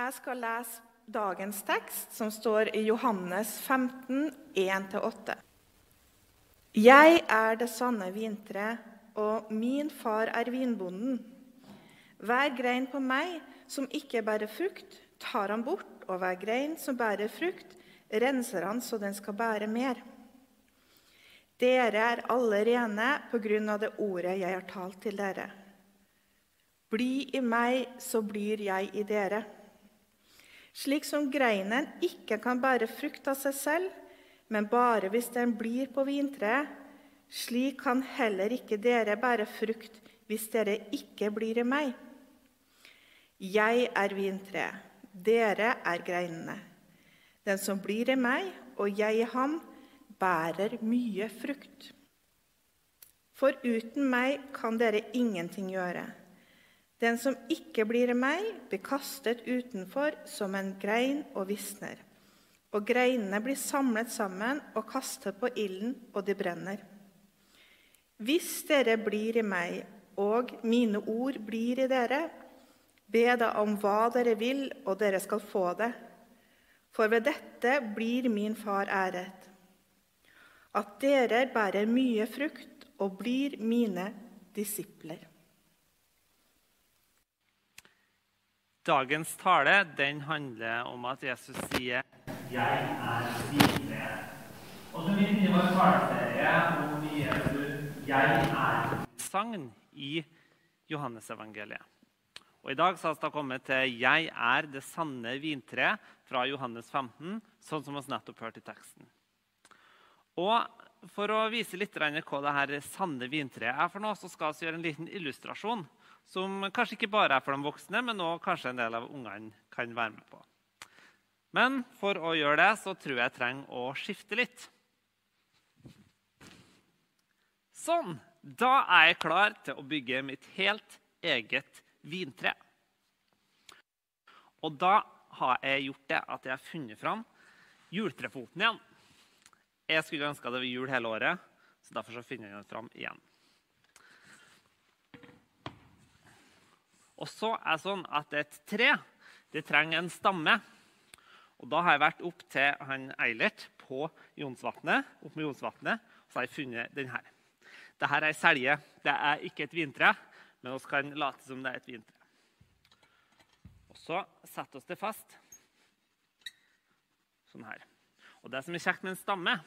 Jeg skal lese dagens tekst, som står i Johannes 15, 1-8. Jeg er det sanne vintre, og min far er vinbonden. Hver grein på meg som ikke bærer frukt, tar han bort, og hver grein som bærer frukt, renser han så den skal bære mer. Dere er alle rene på grunn av det ordet jeg har talt til dere. Bli i meg, så blir jeg i dere. Slik som greinen ikke kan bære frukt av seg selv, men bare hvis den blir på vintreet, slik kan heller ikke dere bære frukt hvis dere ikke blir i meg. Jeg er vintreet, dere er greinene. Den som blir i meg, og jeg i ham, bærer mye frukt. For uten meg kan dere ingenting gjøre. Den som ikke blir meg, blir kastet utenfor som en grein og visner. Og greinene blir samlet sammen og kastet på ilden, og de brenner. Hvis dere blir i meg, og mine ord blir i dere, be da om hva dere vil, og dere skal få det. For ved dette blir min far æret at dere bærer mye frukt og blir mine disipler. Dagens tale den handler om at Jesus sier 'Jeg er vintreet'. Og så vi i vår taleserie om Jesus 'Jeg er' sagn i Johannesevangeliet. Og I dag så har vi kommet til 'Jeg er det sanne vintreet' fra Johannes 15, sånn som vi nettopp hørte i teksten. Og For å vise litt hva det her sanne vintreet er, for noe, så skal vi gjøre en liten illustrasjon som kanskje ikke bare er for de voksne, men også kanskje en del av ungene kan være med på. Men for å gjøre det så tror jeg jeg trenger å skifte litt. Sånn. Da er jeg klar til å bygge mitt helt eget vintre. Og da har jeg gjort det at jeg har funnet fram juletrefoten igjen. Jeg skulle ønska det var jul hele året, så derfor så finner jeg den fram igjen. Og så er det sånn at et tre det trenger en stamme. Og Da har jeg vært opp til han Eilert på Jonsvatnet, opp med Jonsvatnet, og så har jeg funnet den her. Dette er ei selje. Det er ikke et vintre, men vi kan late som det er et vintre. Og Så setter vi det fast sånn her. Og Det som er kjekt med en stamme,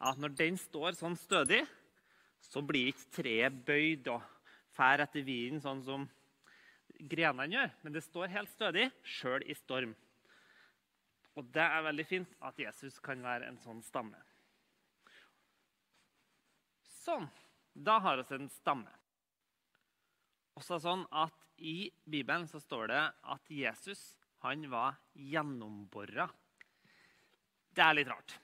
at når den står sånn stødig, så blir ikke treet bøyd og fær etter vinden, sånn som grenene gjør. Men det står helt stødig, sjøl i storm. Og det er veldig fint at Jesus kan være en sånn stamme. Sånn. Da har vi en stamme. Også sånn at I Bibelen så står det at Jesus han var gjennombora. Det er litt rart.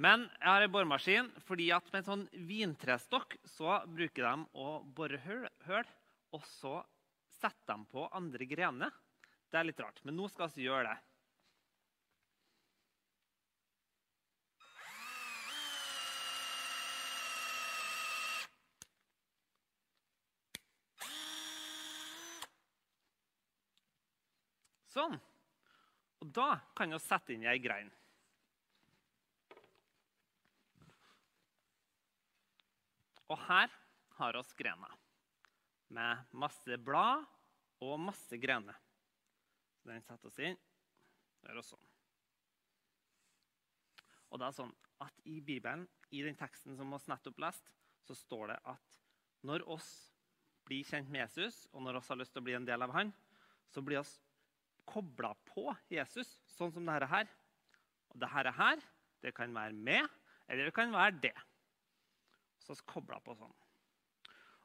Men jeg har en boremaskin fordi at med en sånn vintrestokk så bruker de å bore høl, og så setter de på andre grener. Det er litt rart, men nå skal vi gjøre det. Sånn. Og da kan vi sette inn ei grein. Og her har vi grena med masse blad og masse grener. Den setter oss inn. Det er sånn. Og det er sånn at I Bibelen, i den teksten som vi nettopp lest, så står det at når oss blir kjent med Jesus, og når oss har lyst til å bli en del av han, så blir oss kobla på Jesus, sånn som dette her. Og dette her, det kan være med, eller det kan være det så kobla på sånn.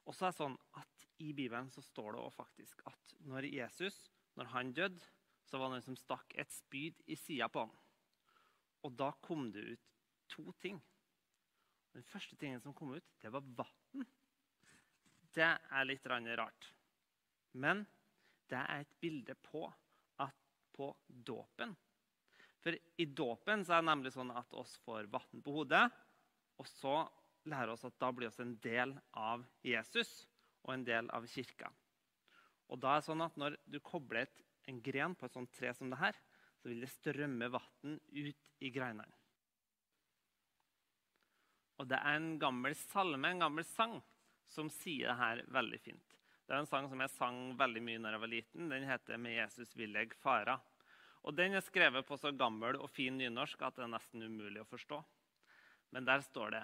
Og så er det sånn at I Bibelen så står det faktisk at når Jesus når han døde, så var det noen som stakk et spyd i sida på ham. Og da kom det ut to ting. Den første tingen som kom ut, det var vann. Det er litt rart. Men det er et bilde på, at på dåpen. For i dåpen så er det nemlig sånn at oss får vann på hodet. Og så lærer oss at da blir vi en del av Jesus og en del av kirka. Og da er det sånn at Når du kobler et en gren på et sånt tre som det her, så vil det strømme vann ut i greinene. Og det er en gammel salme, en gammel sang, som sier det her veldig fint. Det er en sang som jeg sang veldig mye når jeg var liten. Den heter 'Med Jesus vil jeg fara'. Og Den er skrevet på så gammel og fin nynorsk at det er nesten umulig å forstå. Men der står det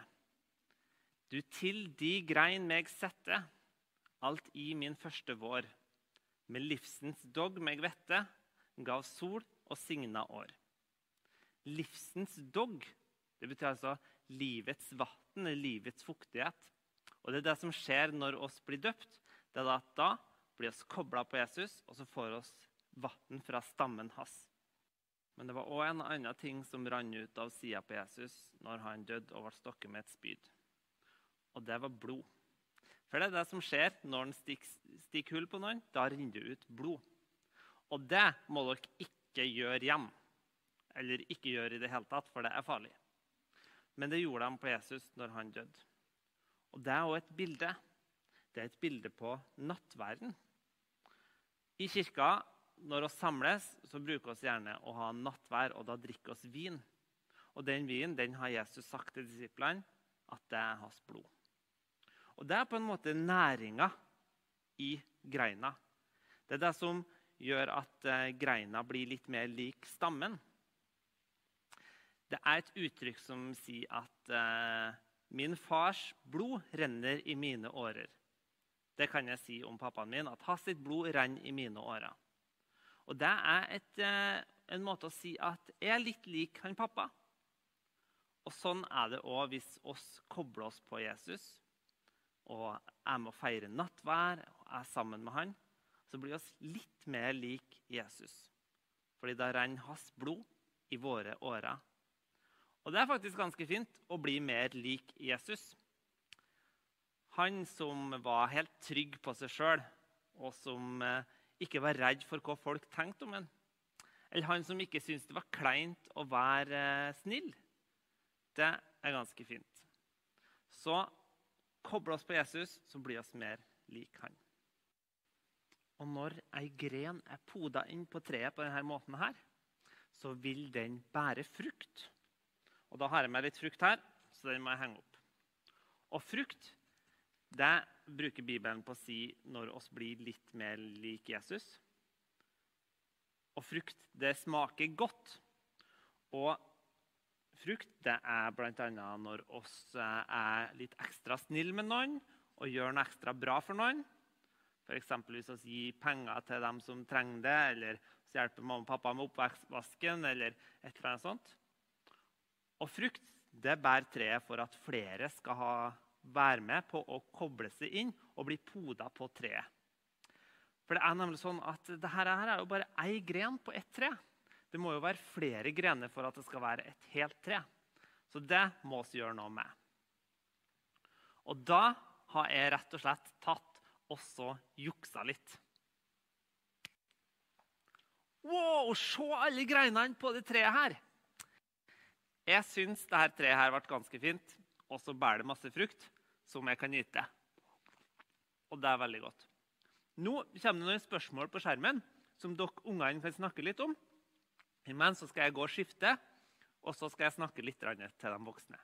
Du til de grein meg sette, alt i min første vår. Med livsens dog meg vette, gav sol og signa år. Livsens dog, det betyr altså livets vann, livets fuktighet. Og det er det som skjer når oss blir døpt det er at da blir vi kobla på Jesus, og så får vi vann fra stammen hans. Men det var òg en annen ting som rant ut av sida på Jesus når han døde og ble stokket med et spyd. Og det var blod. For det er det som skjer når en stikker, stikker hull på noen. Da renner det ut blod. Og det må dere ikke gjøre hjemme. Eller ikke gjøre i det hele tatt, for det er farlig. Men det gjorde de på Jesus når han døde. Og det er òg et bilde det er et bilde på nattverden. I kirka, når vi samles, så bruker vi gjerne å ha nattvær, og da drikker vi vin. Og den vinen den har Jesus sagt til disiplene at det er hans blod. Og Det er på en måte næringa i greina. Det er det som gjør at eh, greina blir litt mer lik stammen. Det er et uttrykk som sier at eh, 'min fars blod renner i mine årer'. Det kan jeg si om pappaen min, at hans sitt blod renner i mine årer. Og Det er et, eh, en måte å si at jeg er litt lik han pappa. Og Sånn er det òg hvis oss kobler oss på Jesus og er med å feire nattvær og er sammen med han. Så blir vi litt mer lik Jesus. Fordi da renner hans blod i våre årer. Og det er faktisk ganske fint å bli mer lik Jesus. Han som var helt trygg på seg sjøl, og som eh, ikke var redd for hva folk tenkte om ham. Eller han som ikke syntes det var kleint å være eh, snill. Det er ganske fint. Så koble oss på Jesus, så blir vi mer lik han. Og når ei gren er poda inn på treet på denne måten, her, så vil den bære frukt. Og Da har jeg med litt frukt her, så den må jeg henge opp. Og frukt det bruker Bibelen på å si når oss blir litt mer lik Jesus. Og frukt, det smaker godt. Og frukt det er bl.a. når oss eh, er litt ekstra snille med noen og gjør noe ekstra bra for noen. F.eks. hvis vi gir penger til dem som trenger det, eller hjelper mamma og pappa med oppvasken, eller et eller annet sånt. Og frukt det bærer treet for at flere skal ha være med på å koble seg inn og bli poda på treet. For det er nemlig sånn at dette er jo bare ei gren på ett tre. Det må jo være flere grener for at det skal være et helt tre. Så det må vi gjøre noe med. Og da har jeg rett og slett tatt og så juksa litt. Wow, se alle greinene på det treet her! Jeg syns dette treet her ble ganske fint og så bærer det masse frukt som jeg kan nyte. Og det er veldig godt. Nå kommer det noen spørsmål på skjermen som dere ungene kan snakke litt om. Imens skal jeg gå og skifte, og så skal jeg snakke litt til de voksne.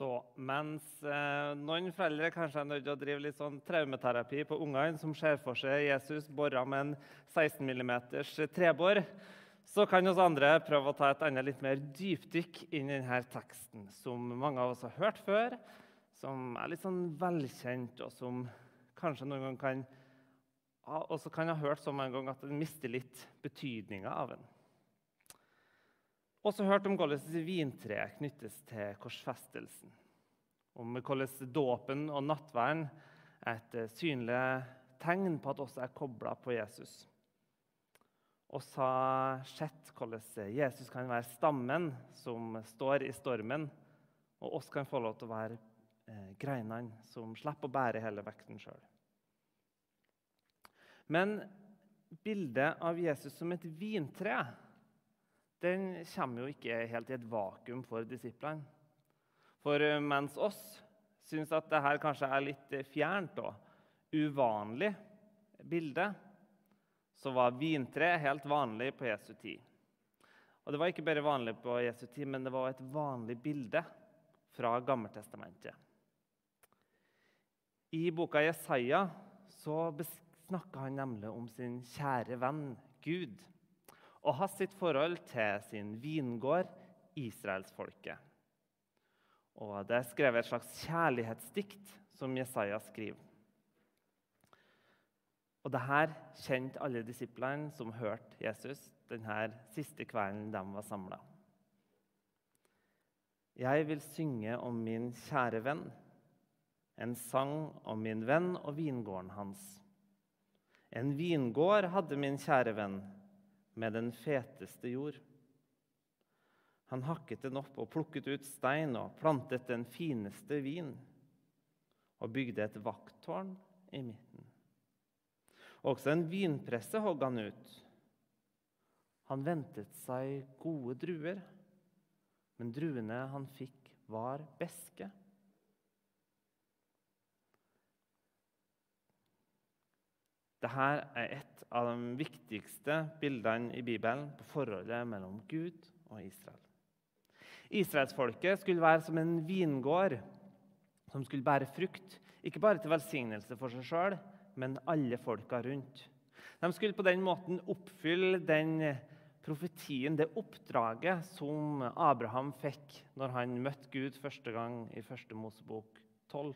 Så mens eh, noen foreldre kanskje er nødt til å drive litt sånn traumeterapi på ungene som ser for seg Jesus bora med en 16 mm trebor, så kan oss andre prøve å ta et annet litt mer dypdykk inn i denne teksten, som mange av oss har hørt før, som er litt sånn velkjent, og som kanskje noen gang kan også kan ha hørt så mange ganger at den mister litt betydninga av den. Også hørt om hvordan vintreet knyttes til korsfestelsen. Om hvordan dåpen og nattverden er et synlig tegn på at også er kobla på Jesus. og har sett hvordan Jesus kan være stammen som står i stormen, og oss kan få lov til å være eh, greinene som slipper å bære hele vekten sjøl. Men bildet av Jesus som et vintre den kommer jo ikke helt i et vakuum for disiplene. For eh, mens oss syns at dette kanskje er litt fjernt og uvanlig bilde, så var vintre helt vanlig på Jesu tid. Og Det var ikke bare vanlig på Jesu tid, men det var et vanlig bilde fra Gammeltestamentet. I boka Jesaja så snakker han nemlig om sin kjære venn Gud og hans sitt forhold til sin vingård, israelsfolket. Og Det er skrevet et slags kjærlighetsdikt som Jesaja skriver. Og det her kjente alle disiplene som hørte Jesus denne siste kvelden de var samla. Jeg vil synge om min kjære venn, en sang om min venn og vingården hans. En vingård hadde min kjære venn, med den feteste jord. Han hakket den opp og plukket ut stein og plantet den fineste vin. Og bygde et vakttårn i midten. Også en vinpresse hogg han ut. Han ventet seg gode druer, men druene han fikk, var beske. Dette er et av de viktigste bildene i Bibelen på forholdet mellom Gud og Israel. Israelsfolket skulle være som en vingård som skulle bære frukt, ikke bare til velsignelse for seg sjøl, men alle folka rundt. De skulle på den måten oppfylle den profetien, det oppdraget som Abraham fikk når han møtte Gud første gang i 1. Mosebok 12.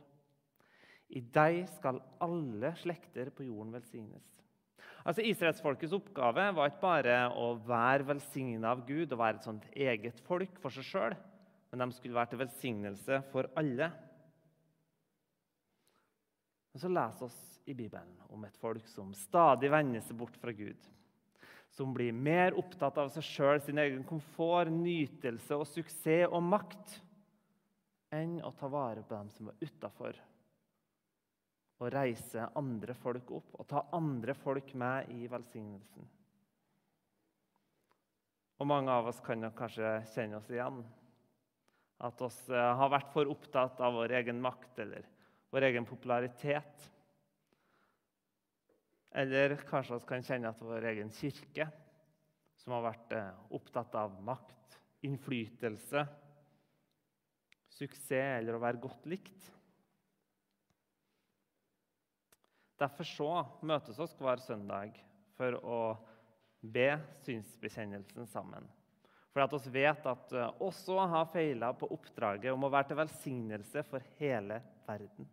I deg skal alle slekter på jorden velsignes. Altså Israelsfolkets oppgave var ikke bare å være velsigna av Gud og være et sånt eget folk for seg sjøl, men de skulle være til velsignelse for alle. Men så leser oss i Bibelen om et folk som stadig vender seg bort fra Gud. Som blir mer opptatt av seg sjøl, sin egen komfort, nytelse og suksess og makt enn å ta vare på dem som er utafor å reise andre folk opp og ta andre folk med i velsignelsen. Og Mange av oss kan kanskje kjenne oss igjen. At oss eh, har vært for opptatt av vår egen makt eller vår egen popularitet. Eller kanskje vi kan kjenne at vår egen kirke, som har vært eh, opptatt av makt, innflytelse, suksess eller å være godt likt. Derfor så møtes oss hver søndag for å be synsbekjennelsen sammen. For at vi vet at eh, også har feila på oppdraget om å være til velsignelse for hele verden.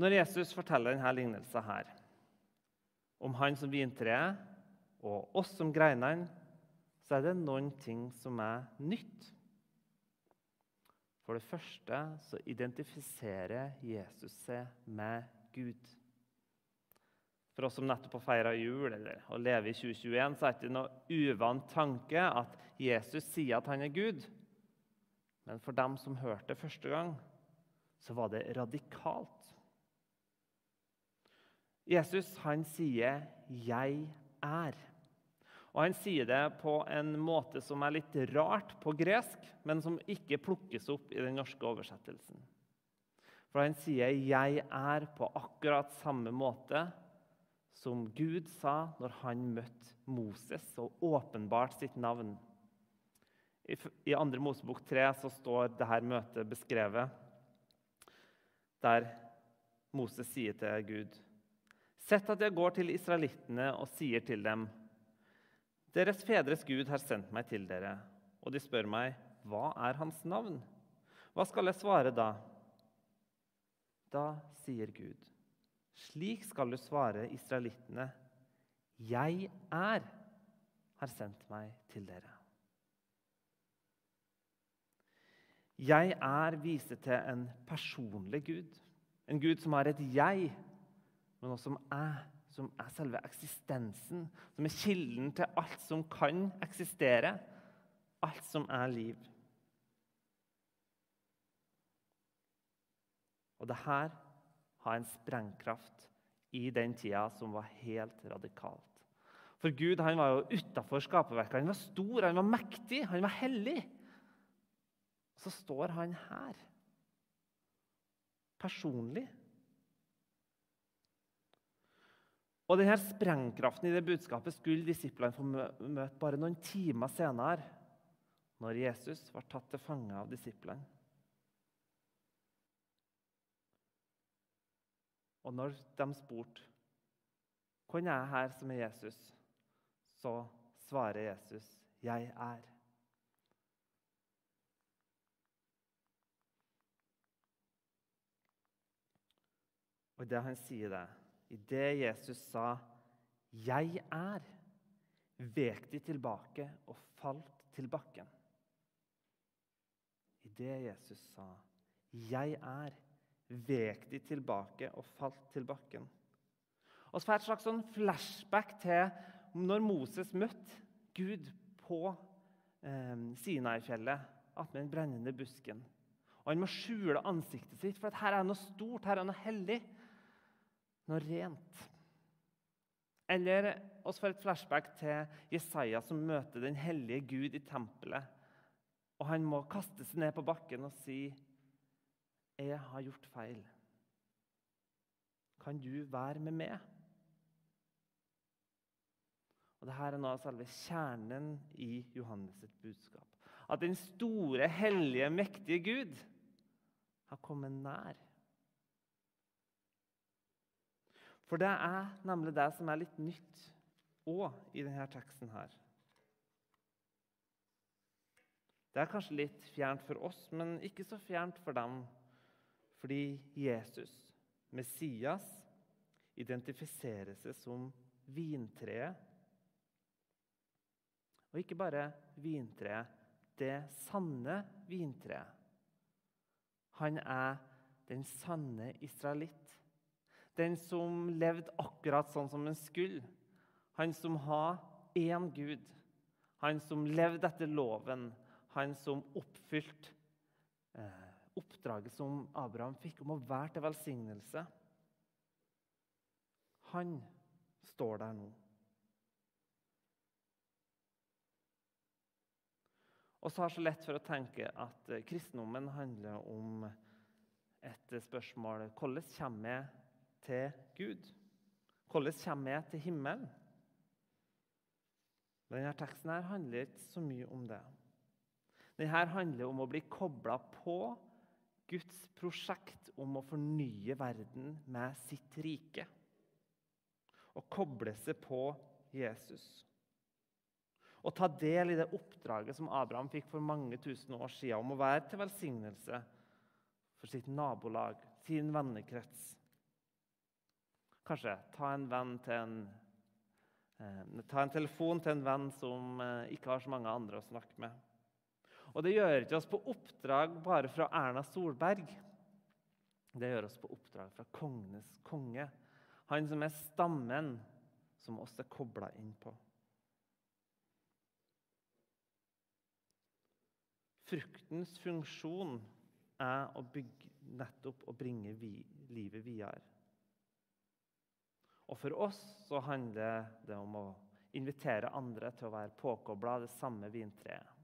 Når Jesus forteller denne lignelsen her, om han som vintreet og oss som greinene, så er det noen ting som er nytt. For det første så identifiserer Jesus seg med Gud. For oss som nettopp har feira jul eller å leve i 2021, så er det ikke noe uvant tanke at Jesus sier at han er Gud. Men for dem som hørte det første gang, så var det radikalt. Jesus han sier 'Jeg er'. Og Han sier det på en måte som er litt rart på gresk, men som ikke plukkes opp i den norske oversettelsen. For han sier 'jeg er' på akkurat samme måte som Gud sa når han møtte Moses og åpenbart sitt navn. I 2. Mosebok 3 så står dette møtet beskrevet, der Moses sier til Gud.: Sett at jeg går til israelittene og sier til dem:" Deres fedres Gud har sendt meg til dere, og de spør meg, hva er hans navn? Hva skal jeg svare da? Da sier Gud, slik skal du svare israelittene, jeg er, har sendt meg til dere. Jeg er viser til en personlig Gud, en Gud som har et jeg, men også som er som er selve eksistensen, som er kilden til alt som kan eksistere, alt som er liv. Og det her har en sprengkraft i den tida som var helt radikalt. For Gud han var jo utafor skaperverket. Han var stor, han var mektig, han var hellig. Så står han her, personlig. Og denne sprengkraften i det budskapet skulle disiplene få møte bare noen timer senere, når Jesus var tatt til fange av disiplene. Og når de spurte hvem er her som er Jesus, så svarer Jesus 'Jeg er'. Og det han sier det, idet Jesus sa 'Jeg er', vek de tilbake og falt til bakken. I det Jesus sa 'Jeg er', vek de tilbake og falt til bakken. Og så får jeg et slags sånn flashback til når Moses møtte Gud på eh, Sinai-fjellet attmed den brennende busken. Og Han må skjule ansiktet sitt, for her er noe stort, her er noe hellig noe rent. Eller oss får et flashback til Jesaja som møter den hellige Gud i tempelet. Og han må kaste seg ned på bakken og si, 'Jeg har gjort feil. Kan du være med meg?' Og Dette er noe av selve kjernen i Johannes' budskap. At den store, hellige, mektige Gud har kommet nær. For det er nemlig det som er litt nytt òg i denne teksten her. Det er kanskje litt fjernt for oss, men ikke så fjernt for dem. Fordi Jesus, Messias, identifiserer seg som vintreet. Og ikke bare vintreet, det sanne vintreet. Han er den sanne israelitt. Den som levde akkurat sånn som han skulle. Han som har én Gud. Han som levde etter loven. Han som oppfylte eh, oppdraget som Abraham fikk om å være til velsignelse. Han står der nå. Og så har så lett for å tenke at eh, kristendommen handler om et spørsmål hvordan kommer jeg til Gud? Hvordan kommer jeg til himmelen? Denne teksten her handler ikke så mye om det. Denne handler om å bli kobla på Guds prosjekt om å fornye verden med sitt rike. Å koble seg på Jesus. Å ta del i det oppdraget som Abraham fikk for mange tusen år siden, om å være til velsignelse for sitt nabolag, sin vennekrets. Kanskje ta en, en, eh, ta en telefon til en venn som eh, ikke har så mange andre å snakke med. Og det gjør ikke oss på oppdrag bare fra Erna Solberg. Det gjør oss på oppdrag fra kongenes konge. Han som er stammen som oss er kobla inn på. Fruktens funksjon er å bygge, nettopp å bringe vi, livet videre. Og for oss så handler det om å invitere andre til å være påkobla det samme vintreet.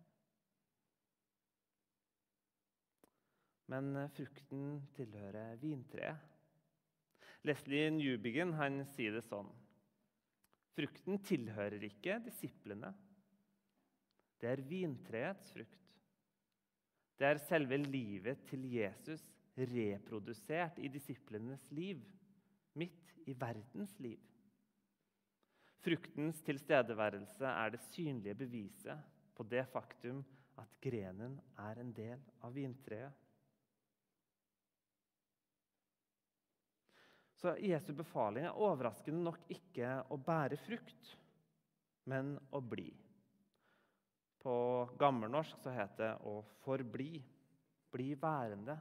Men eh, frukten tilhører vintreet. Leslie Newbigin han sier det sånn. Frukten tilhører ikke disiplene. Det er vintreets frukt. Det er selve livet til Jesus reprodusert i disiplenes liv midt i verdens liv. Fruktens tilstedeværelse er det synlige beviset på det faktum at grenen er en del av vintreet. Så Jesu befaling er overraskende nok ikke å bære frukt, men å bli. På gammelnorsk så heter det å forbli. Bli værende.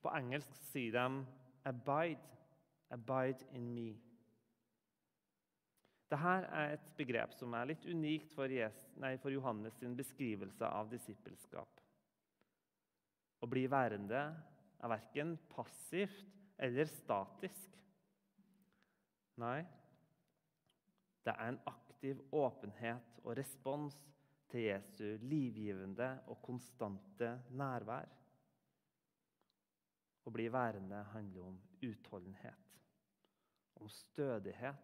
På engelsk sier de 'abide'. Abide in me. Dette er et begrep som er litt unikt for, Jesus, nei, for Johannes sin beskrivelse av disippelskap. Å bli værende er verken passivt eller statisk. Nei, det er en aktiv åpenhet og respons til Jesu livgivende og konstante nærvær. Å bli værende handler om utholdenhet, om stødighet,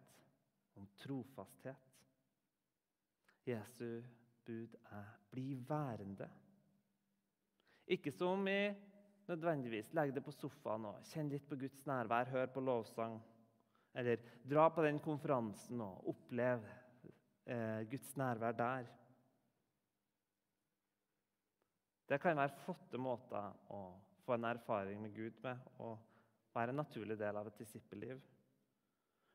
om trofasthet. Jesu bud er 'bli værende'. Ikke som i nødvendigvis legg det på sofaen og kjenn litt på Guds nærvær, hør på lovsang. Eller dra på den konferansen og opplev eh, Guds nærvær der. Det kan være flotte måter å få en erfaring med Gud med og være en naturlig del av et disippelliv.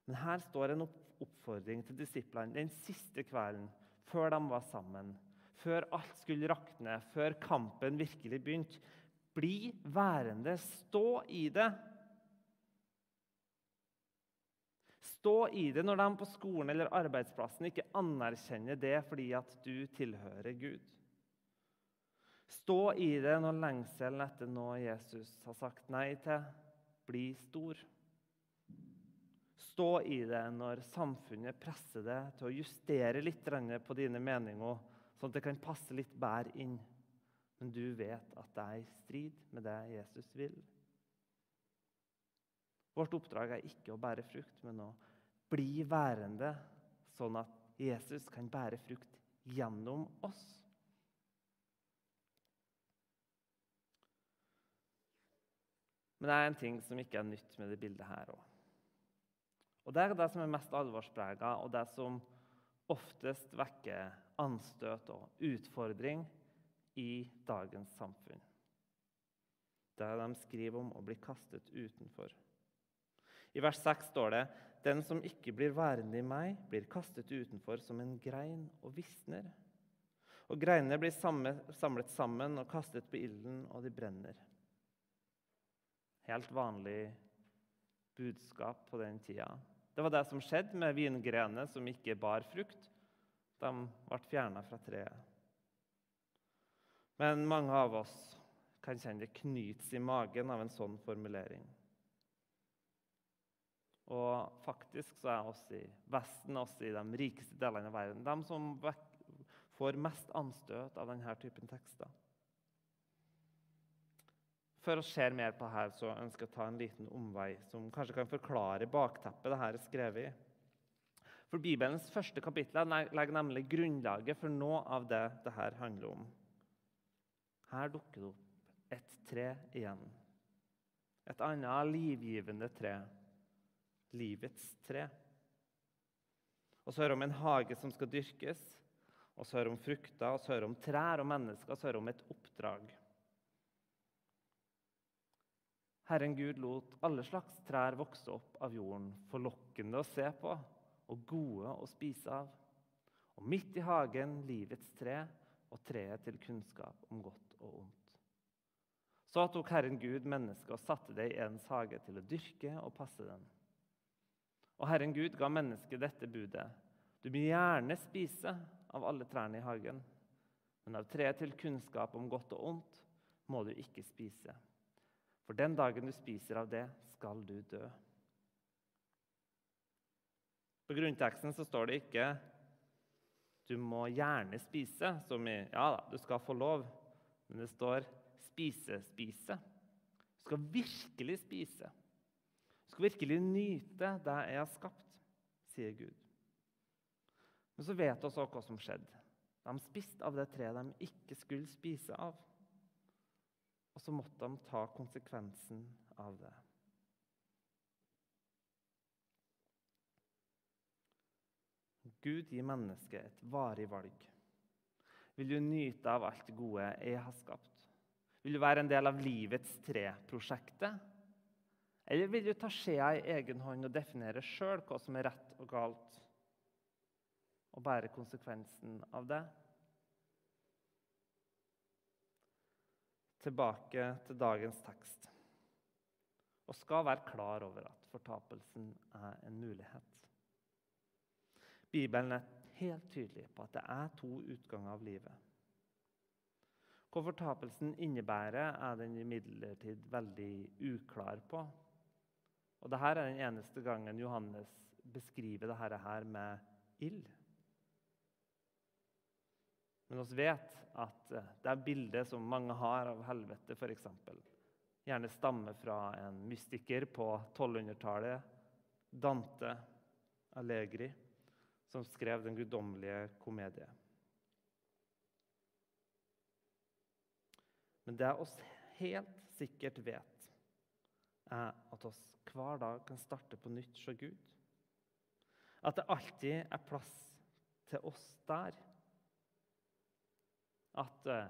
Men her står en oppfordring til disiplene den siste kvelden før de var sammen. Før alt skulle rakne, før kampen virkelig begynte. Bli værende, stå i det. Stå i det når de på skolen eller arbeidsplassen ikke anerkjenner det fordi at du tilhører Gud. Stå i det når lengselen etter noe Jesus har sagt nei til, blir stor. Stå i det når samfunnet presser deg til å justere litt på dine meninger, sånn at det kan passe litt bedre inn. Men du vet at det er i strid med det Jesus vil. Vårt oppdrag er ikke å bære frukt, men å bli værende, sånn at Jesus kan bære frukt gjennom oss. Men det er en ting som ikke er nytt med det bildet her òg. Og Det er det som er mest alvorsprega, og det som oftest vekker anstøt og utfordring i dagens samfunn. Det de skriver om å bli kastet utenfor. I vers 6 står det den som ikke blir værende i meg, blir kastet utenfor som en grein og visner. Og greinene blir samlet sammen og kastet på ilden, og de brenner. Helt vanlig budskap på den tida. Det var det som skjedde med vingrenene som ikke bar frukt. De ble fjerna fra treet. Men mange av oss kan kjenne det knytes i magen av en sånn formulering. Og faktisk så er oss i Vesten, oss i de rikeste delene av verden, de som får mest anstøt av denne typen tekster. Før å se mer på dette, så ønsker jeg å ta en liten omvei som kanskje kan forklare bakteppet det her er skrevet i. For Bibelens første kapittel legger nemlig grunnlaget for noe av det dette handler om. Her dukker det opp et tre igjen. Et annet livgivende tre. Livets tre. Og så hører vi om en hage som skal dyrkes, og så hører vi om frukter, og så hører vi om trær og mennesker, og så hører vi om et oppdrag. Herren Gud lot alle slags trær vokse opp av jorden, forlokkende å se på og gode å spise av. Og midt i hagen livets tre og treet til kunnskap om godt og ondt. Så tok Herren Gud mennesket og satte det i ens hage til å dyrke og passe den. Og Herren Gud ga mennesket dette budet. Du må gjerne spise av alle trærne i hagen, men av treet til kunnskap om godt og ondt må du ikke spise. For den dagen du spiser av det, skal du dø. På grunnteksten så står det ikke 'du må gjerne spise', som i 'ja da, du skal få lov'. Men det står 'spise, spise'. Du skal virkelig spise. Du skal virkelig nyte det jeg har skapt, sier Gud. Men så vet vi også hva som skjedde. De spiste av det treet de ikke skulle spise av. Og så måtte han ta konsekvensen av det. Gud gir mennesket et varig valg. Vil du nyte av alt det gode jeg har skapt? Vil du være en del av livets tre-prosjektet? Eller vil du ta skjea i egen hånd og definere sjøl hva som er rett og galt, og bære konsekvensen av det? Tilbake til dagens tekst og skal være klar over at fortapelsen er en mulighet. Bibelen er helt tydelig på at det er to utganger av livet. Hva fortapelsen innebærer, er den imidlertid veldig uklar på. Og Dette er den eneste gangen Johannes beskriver dette her med ild. Men vi vet at eh, det er bildet som mange har av helvete, f.eks. Gjerne stammer fra en mystiker på 1200-tallet, Dante Allegri, som skrev Den guddommelige komedie. Men det oss helt sikkert vet, er at oss hver dag kan starte på nytt hos Gud. At det alltid er plass til oss der. At eh,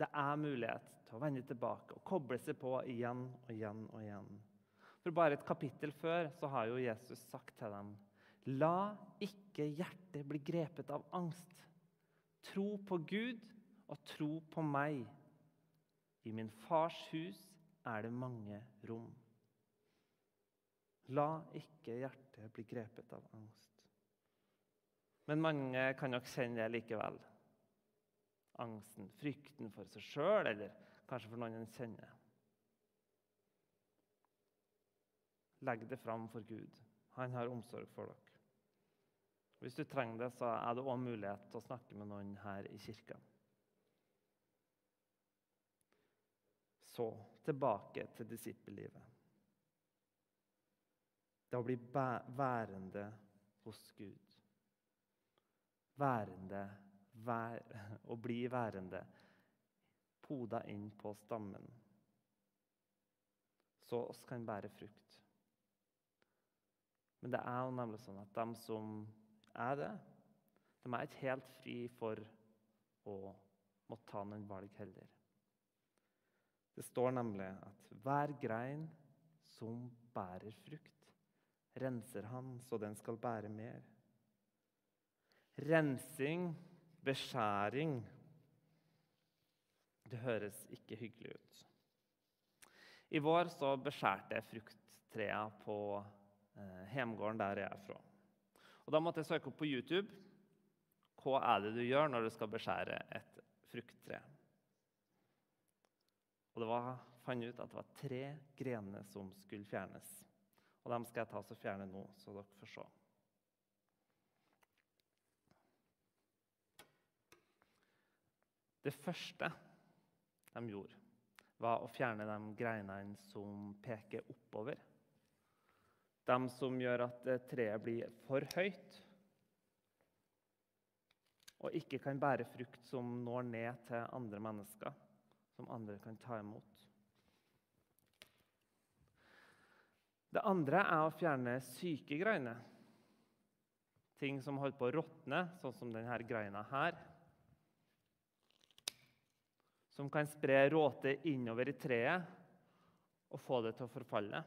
det er mulighet til å vende tilbake og koble seg på igjen og igjen og igjen. For Bare et kapittel før så har jo Jesus sagt til dem La ikke hjertet bli grepet av angst. Tro på Gud og tro på meg. I min fars hus er det mange rom. La ikke hjertet bli grepet av angst. Men mange kan nok kjenne det likevel. Angsten, frykten for seg sjøl, eller kanskje for noen en kjenner. Legg det fram for Gud. Han har omsorg for dere. Hvis du trenger det, så er det òg mulighet til å snakke med noen her i kirka. Så tilbake til disippellivet. Det å bli værende hos Gud. Værende, vær, å bli værende, poda inn på stammen. Så oss kan bære frukt. Men det er jo nemlig sånn at de som er det, de er ikke helt fri for å måtte ta noen valg heller. Det står nemlig at hver grein som bærer frukt, renser han så den skal bære mer. Rensing, beskjæring Det høres ikke hyggelig ut. I vår så beskjærte jeg frukttrea på eh, hjemgården der jeg er fra. Og Da måtte jeg søke opp på YouTube hva er det du gjør når du skal beskjære et frukttre. Og det var, fant ut at det var tre grener som skulle fjernes. Og dem skal jeg ta og fjerne nå, så dere får se. Det første de gjorde, var å fjerne de greinene som peker oppover. De som gjør at treet blir for høyt og ikke kan bære frukt som når ned til andre mennesker, som andre kan ta imot. Det andre er å fjerne syke greiner. Ting som holder på å råtne, sånn som denne greina her. Som kan spre råte innover i treet og få det til å forfalle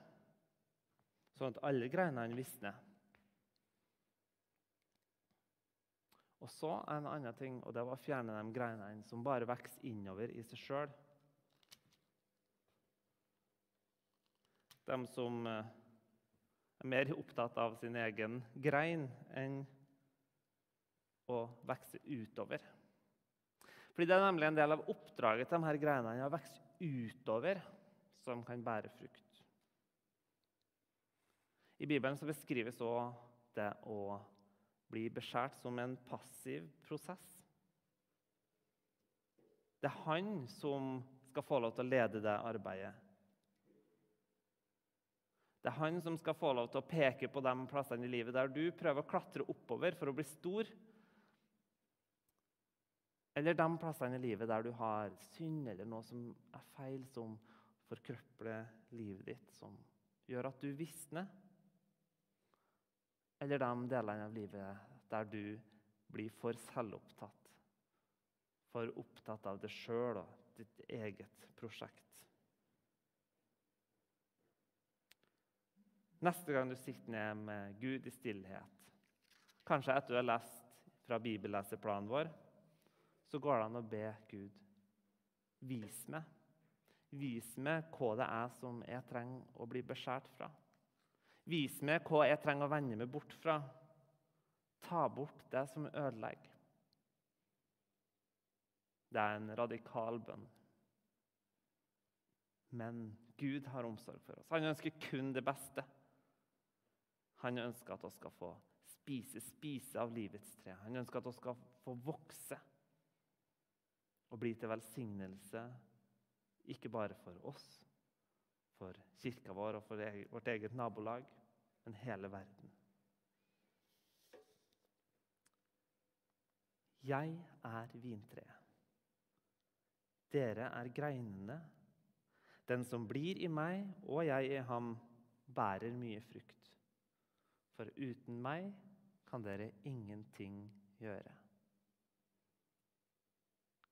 sånn at alle greinene visner. Og så en annen ting, og det var å fjerne de greinene som bare vokser innover i seg sjøl. De som eh, er mer opptatt av sin egen grein enn å vokse utover. Fordi Det er nemlig en del av oppdraget til de her greinene å vokse utover, som kan bære frukt. I Bibelen så beskrives òg det å bli beskjært som en passiv prosess. Det er han som skal få lov til å lede det arbeidet. Det er han som skal få lov til å peke på de plassene i livet der du prøver å klatre oppover for å bli stor. Eller de plassene i livet der du har synd eller noe som er feil, som forkrøpler livet ditt, som gjør at du visner. Eller de delene av livet der du blir for selvopptatt, for opptatt av deg sjøl og ditt eget prosjekt. Neste gang du sitter ned med Gud i stillhet, kanskje etter du har lest fra bibelleseplanen vår, så går det an å be Gud vis meg. Vis meg hva det er som jeg trenger å bli beskjært fra. Vis meg hva jeg trenger å vende meg bort fra. Ta bort det som ødelegger. Det er en radikal bønn. Men Gud har omsorg for oss. Han ønsker kun det beste. Han ønsker at vi skal få spise, spise av livets tre. Han ønsker at vi skal få vokse og bli til velsignelse, ikke bare for oss, for kirka vår og for vårt eget nabolag, men hele verden. Jeg er vintreet. Dere er greinene. Den som blir i meg og jeg i ham, bærer mye frukt. For uten meg kan dere ingenting gjøre.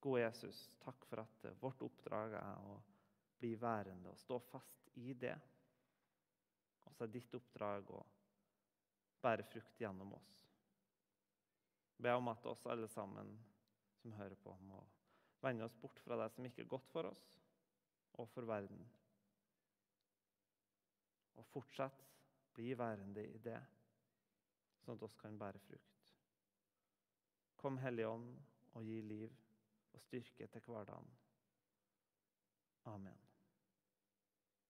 Gode Jesus, takk for at vårt oppdrag er å bli værende og stå fast i det. Og så er ditt oppdrag å bære frukt gjennom oss. Be om at oss alle sammen som hører på, må vende oss bort fra det som ikke er godt for oss og for verden. Og fortsett bli værende i det, sånn at oss kan bære frukt. Kom, Hellige Ånd, og gi liv og styrke til hverdagen. Amen.